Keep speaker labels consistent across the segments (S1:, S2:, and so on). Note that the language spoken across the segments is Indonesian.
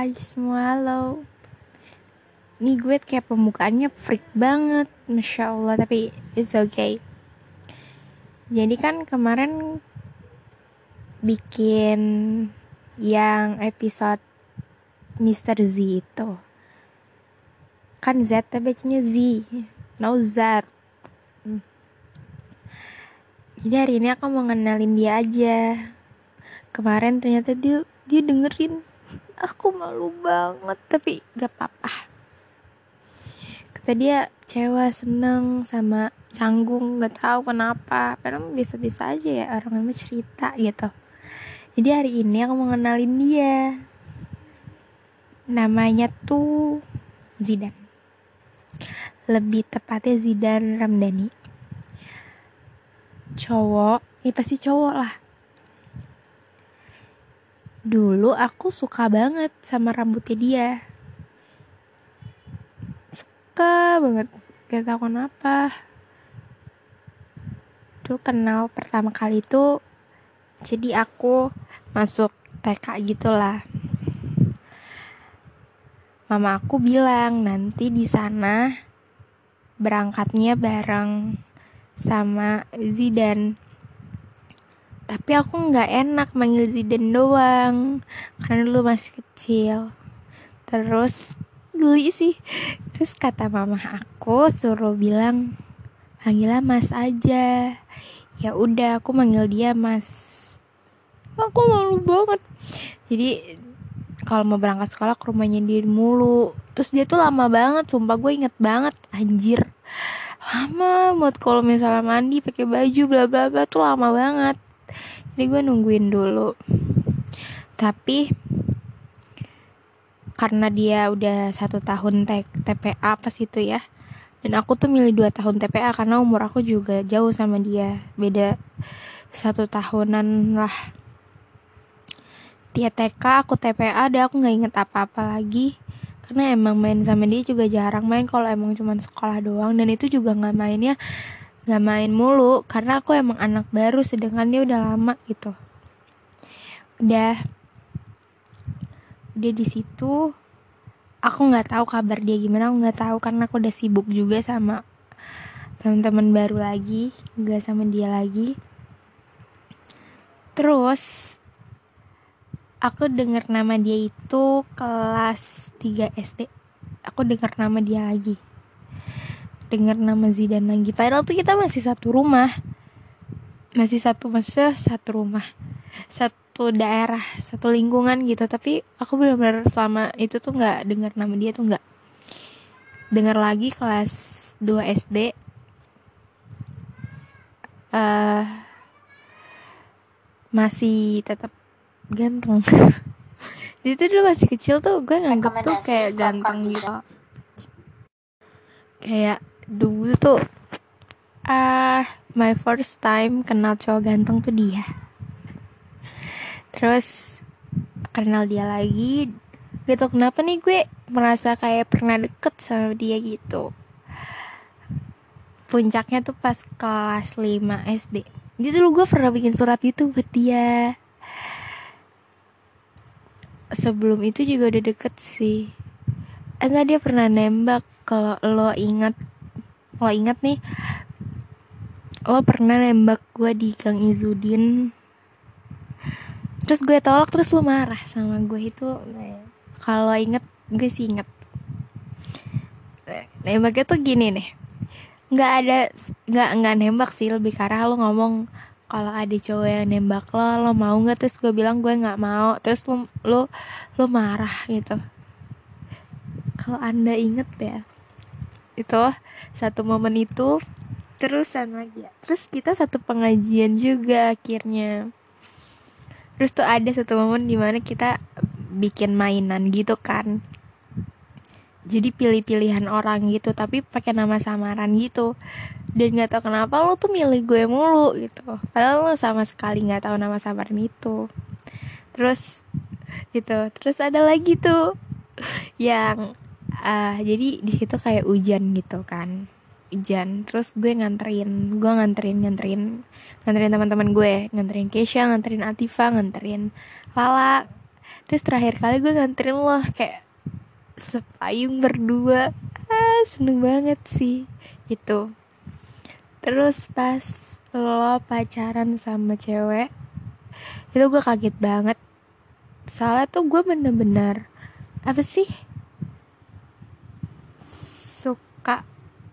S1: Hai semua, halo Ini gue kayak pembukaannya freak banget Masya Allah, tapi it's okay Jadi kan kemarin Bikin Yang episode Mr. Z itu Kan Z tapi bacanya Z No Z. Jadi hari ini aku mau ngenalin dia aja Kemarin ternyata dia dia dengerin aku malu banget tapi gak apa-apa. Kata dia cewek seneng sama canggung gak tahu kenapa. Padahal bisa-bisa aja ya orang yang cerita gitu. Jadi hari ini aku mau kenalin dia. Namanya tuh Zidan. Lebih tepatnya Zidan Ramdhani. Cowok ini pasti cowok lah dulu aku suka banget sama rambutnya dia. Suka banget. Gak tau kenapa. Dulu kenal pertama kali itu jadi aku masuk TK gitulah. Mama aku bilang nanti di sana berangkatnya bareng sama Zidan tapi aku nggak enak manggil Zidane doang karena dulu masih kecil. Terus geli sih. Terus kata mama aku suruh bilang panggilnya mas aja. Ya udah aku manggil dia mas. Aku malu banget. Jadi kalau mau berangkat sekolah ke rumahnya dia mulu. Terus dia tuh lama banget sumpah gue inget banget. Anjir. Lama buat kalau misalnya mandi pakai baju bla bla bla tuh lama banget jadi gue nungguin dulu. Tapi karena dia udah satu tahun TPA pas itu ya dan aku tuh milih dua tahun TPA karena umur aku juga jauh sama dia. Beda satu tahunan lah. Dia TK aku TPA deh aku nggak inget apa-apa lagi. Karena emang main sama dia juga jarang main kalau emang cuma sekolah doang. Dan itu juga nggak mainnya nggak main mulu karena aku emang anak baru sedangkan dia udah lama gitu. Udah udah di situ aku nggak tahu kabar dia gimana aku nggak tahu karena aku udah sibuk juga sama teman-teman baru lagi nggak sama dia lagi. Terus aku dengar nama dia itu kelas 3 SD aku dengar nama dia lagi dengar nama Zidan lagi. Padahal tuh kita masih satu rumah. Masih satu maksudnya satu rumah. Satu daerah satu lingkungan gitu. Tapi aku benar-benar selama itu tuh nggak dengar nama dia tuh nggak. Dengar lagi kelas 2 SD uh, masih tetap ganteng. Itu dulu masih kecil tuh gue nganggep tuh kayak ganteng gitu. kayak dulu tuh ah uh, my first time kenal cowok ganteng tuh dia. Terus kenal dia lagi gitu kenapa nih gue merasa kayak pernah deket sama dia gitu. Puncaknya tuh pas kelas 5 SD jadi dulu gue pernah bikin surat itu buat dia. Sebelum itu juga udah deket sih. Enggak dia pernah nembak kalau lo ingat lo ingat nih lo pernah nembak gue di Gang Izudin. Terus gue tolak terus lo marah sama gue itu kalau inget gue sih inget nembaknya tuh gini nih. Nggak ada nggak nggak nembak sih lebih karena lo ngomong kalau ada cowok yang nembak lo lo mau nggak? Terus gue bilang gue nggak mau. Terus lo lo lo marah gitu. Kalau anda inget ya itu satu momen itu terusan lagi ya. Terus kita satu pengajian juga akhirnya. Terus tuh ada satu momen di mana kita bikin mainan gitu kan. Jadi pilih-pilihan orang gitu tapi pakai nama samaran gitu. Dan nggak tahu kenapa lo tuh milih gue mulu gitu. Padahal lo sama sekali nggak tahu nama samaran itu. Terus gitu terus ada lagi tuh yang uh, jadi di situ kayak hujan gitu kan. Hujan. Terus gue nganterin gue nganterin nganterin nganterin teman-teman gue. Nganterin Kesha nganterin Atifa nganterin Lala. Terus terakhir kali gue nganterin lo kayak sepayung berdua. Ah seneng banget sih. Itu terus pas lo pacaran sama cewek itu gue kaget banget. Soalnya tuh gue bener-bener apa sih suka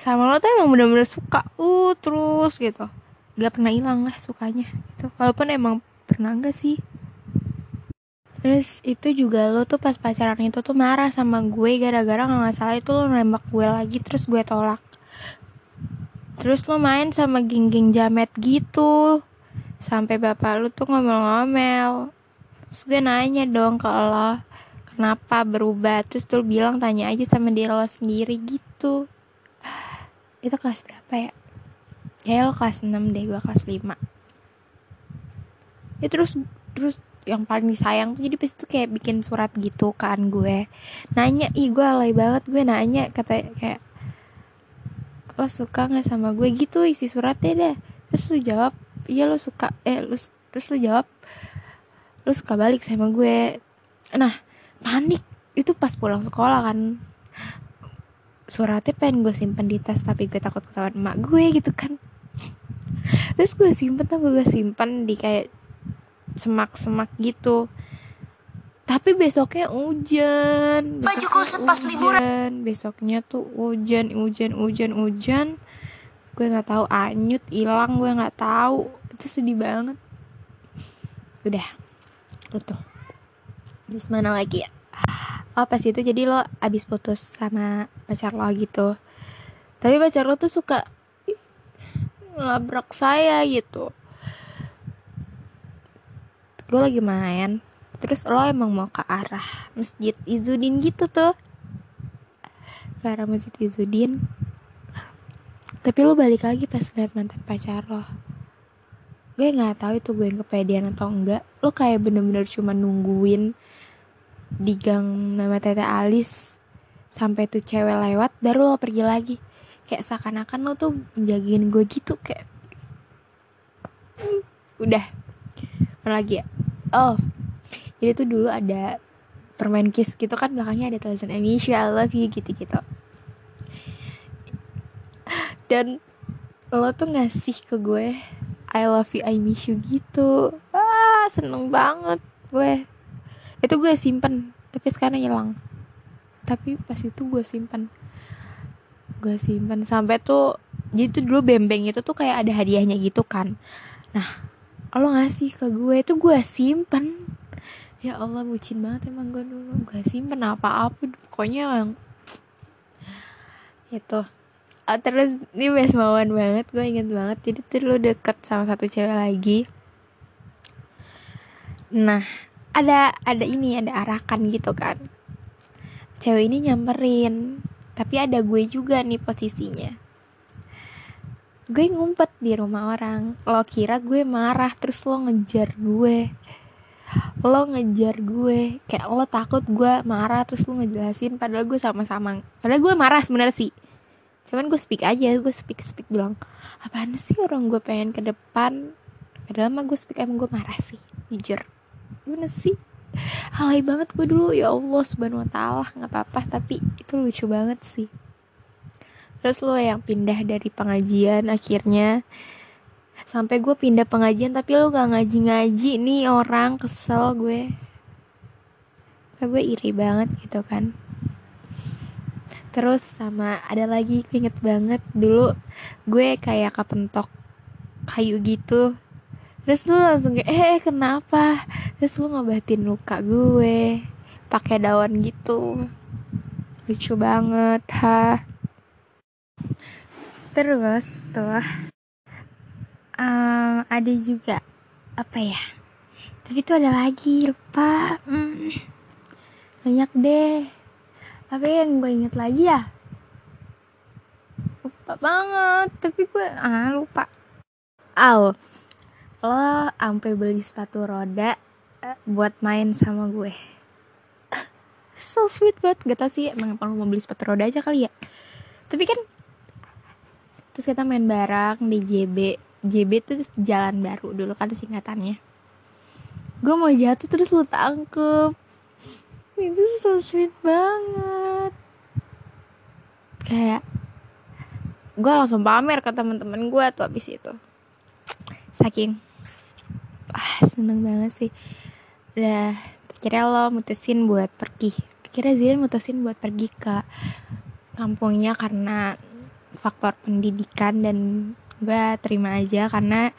S1: sama lo tuh emang bener-bener suka uh terus gitu gak pernah hilang lah sukanya itu walaupun emang pernah gak sih Terus itu juga lo tuh pas pacaran itu tuh marah sama gue gara-gara kalau nggak salah itu lo nembak gue lagi terus gue tolak. Terus lo main sama geng-geng jamet gitu. Sampai bapak lo tuh ngomel-ngomel. Terus gue nanya dong ke lo, kenapa berubah? Terus tuh bilang tanya aja sama diri lo sendiri gitu. Itu kelas berapa ya? Kayak lo kelas 6 deh, gue kelas 5. Ya terus terus yang paling disayang tuh jadi pas itu kayak bikin surat gitu kan gue nanya ih gue alay banget gue nanya kata kayak lo suka nggak sama gue gitu isi suratnya deh terus lu jawab iya lo suka eh lu terus lu jawab lu suka balik sama gue nah panik. Itu pas pulang sekolah kan. Suratnya pengen gue simpen di tas tapi gue takut ketahuan emak gue gitu kan. Terus gue simpen tuh gue simpen di kayak semak-semak gitu. Tapi besoknya hujan.
S2: Baju kusut pas liburan.
S1: besoknya tuh hujan hujan hujan hujan. Gue nggak tahu anyut hilang gue nggak tahu. Itu sedih banget. Udah itu terus mana lagi ya? Oh pas itu jadi lo abis putus sama pacar lo gitu. Tapi pacar lo tuh suka labrak saya gitu. Gue lagi main terus lo emang mau ke arah masjid Izudin gitu tuh. Ke arah masjid Izudin tapi lo balik lagi pas liat mantan pacar lo. Gue nggak tahu itu gue yang kepedean atau enggak. Lo kayak bener-bener cuma nungguin di gang nama Tete Alis sampai tuh cewek lewat baru lo pergi lagi. Kayak seakan-akan lo tuh menjagain gue gitu kayak. Udah. Mana lagi ya? Oh jadi tuh dulu ada permain kiss gitu kan belakangnya ada tulisan you I love you gitu gitu dan lo tuh ngasih ke gue I love you I miss you gitu. Ah seneng banget gue itu gue simpen tapi sekarang hilang. Tapi pas itu gue simpen. Gue simpen sampai tuh jadi tuh dulu bembeng itu tuh kayak ada hadiahnya gitu kan. Nah lo ngasih ke gue itu gue simpen. Ya Allah bucin banget emang gue dulu. Gue simpen apa-apa pokoknya yang itu. Oh, terus ini best moment banget gue inget banget. Jadi tuh lo deket sama satu cewek lagi. Nah ada ada ini ada arakan gitu kan. Cewek ini nyamperin tapi ada gue juga nih posisinya. Gue ngumpet di rumah orang. Lo kira gue marah terus lo ngejar gue. Lo ngejar gue. Kayak lo takut gue marah terus lo ngejelasin padahal gue sama-sama. Padahal gue marah sebenarnya sih. Cuman gue speak aja gue speak speak bilang apaan sih orang gue pengen ke depan? Padahal mah gue speak emang gue marah sih jujur gimana sih? Alay banget gue dulu. Ya Allah subhanahu wa ta'ala nggak apa-apa. Tapi itu lucu banget sih. Terus lo yang pindah dari pengajian akhirnya. Sampai gue pindah pengajian tapi lo gak ngaji-ngaji nih orang. Kesel gue. Kayak gue iri banget gitu kan. Terus sama ada lagi gue inget banget. Dulu gue kayak kepentok kayu gitu terus lu langsung kayak eh kenapa? Terus lu ngobatin luka gue pakai daun gitu. Lucu banget ha. Terus tuh um, ada juga apa ya tapi itu ada lagi lupa. Hmm, banyak deh. Apa yang gue inget lagi ya? Lupa banget tapi gue ah lupa. Aw lo sampai beli sepatu roda uh, buat main sama gue. So sweet banget. Gak tau sih emang kalau mau beli sepatu roda aja kali ya. Tapi kan terus kita main bareng di JB JB itu jalan baru dulu kan singkatannya. Gue mau jatuh terus lu tangkep. Itu so sweet banget. Kayak gue langsung pamer ke teman-teman gue tuh abis itu. Saking ah seneng banget sih. Udah akhirnya lo mutusin buat pergi. Akhirnya Zidan mutusin buat pergi ke kampungnya karena faktor pendidikan dan gue terima aja karena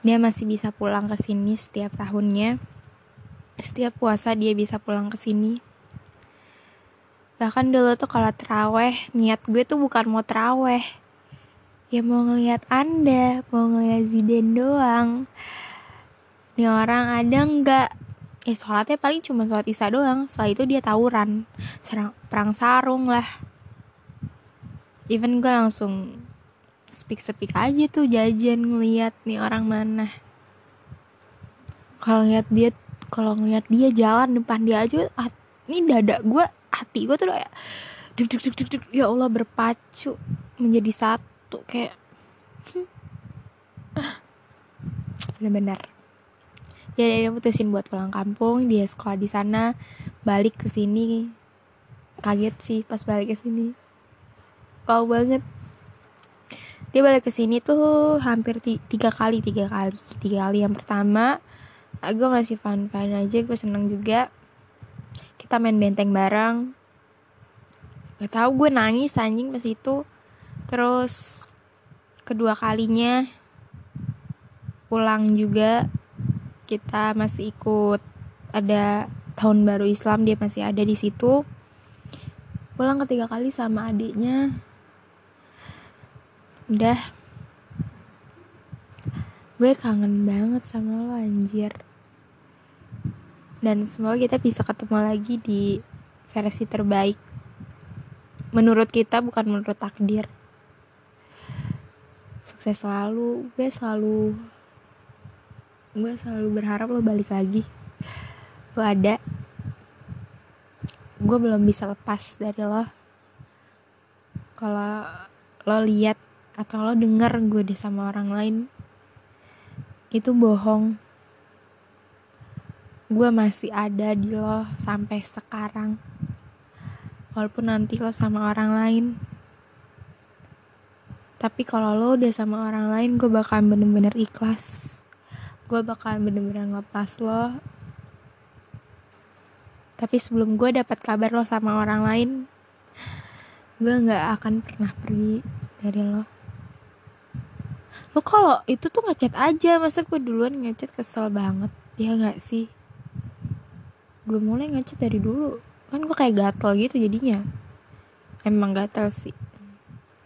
S1: dia masih bisa pulang ke sini setiap tahunnya. Setiap puasa dia bisa pulang ke sini. Bahkan dulu tuh kalau teraweh niat gue tuh bukan mau teraweh. Ya mau ngelihat anda mau ngelihat Ziden doang ini orang ada nggak? Eh sholatnya paling cuma sholat isya doang. Setelah itu dia tawuran. Serang perang sarung lah. Even gue langsung speak speak aja tuh jajan ngeliat nih orang mana. Kalau ngeliat dia kalau ngeliat dia jalan depan dia aja ini dada gue hati gue tuh kayak duk duk duk duk duk. Ya Allah berpacu menjadi satu kayak. Bener-bener ya dia putusin buat pulang kampung dia sekolah di sana balik ke sini. Kaget sih pas balik ke sini. Wow banget. Dia balik ke sini tuh hampir tiga kali tiga kali tiga kali. Yang pertama gue masih fun fun aja gue seneng juga. Kita main benteng bareng. Gak tau gue nangis anjing pas itu. Terus kedua kalinya pulang juga kita masih ikut. Ada tahun baru Islam dia masih ada di situ. Pulang ketiga kali sama adiknya. Udah. Gue kangen banget sama lo anjir. Dan semoga kita bisa ketemu lagi di versi terbaik. Menurut kita bukan menurut takdir. Sukses selalu. Gue selalu gue selalu berharap lo balik lagi. Lo ada. Gue belum bisa lepas dari lo. Kalau lo lihat atau lo denger gue deh sama orang lain itu bohong. Gue masih ada di lo sampai sekarang. Walaupun nanti lo sama orang lain. Tapi kalau lo udah sama orang lain gue bakal bener-bener ikhlas gue bakal bener-bener ngelepas lo. Tapi sebelum gue dapat kabar lo sama orang lain gue nggak akan pernah pergi dari lo. Lo kalau itu tuh ngechat aja masa gue duluan ngechat kesel banget ya nggak sih? Gue mulai ngechat dari dulu. Kan gue kayak gatel gitu jadinya. Emang gatel sih.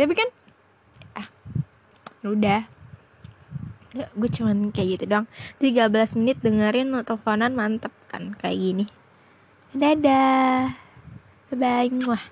S1: Tapi kan ah udah ya, gue cuman kayak gitu dong 13 menit dengerin teleponan mantep kan kayak gini. Dadah. Bye bye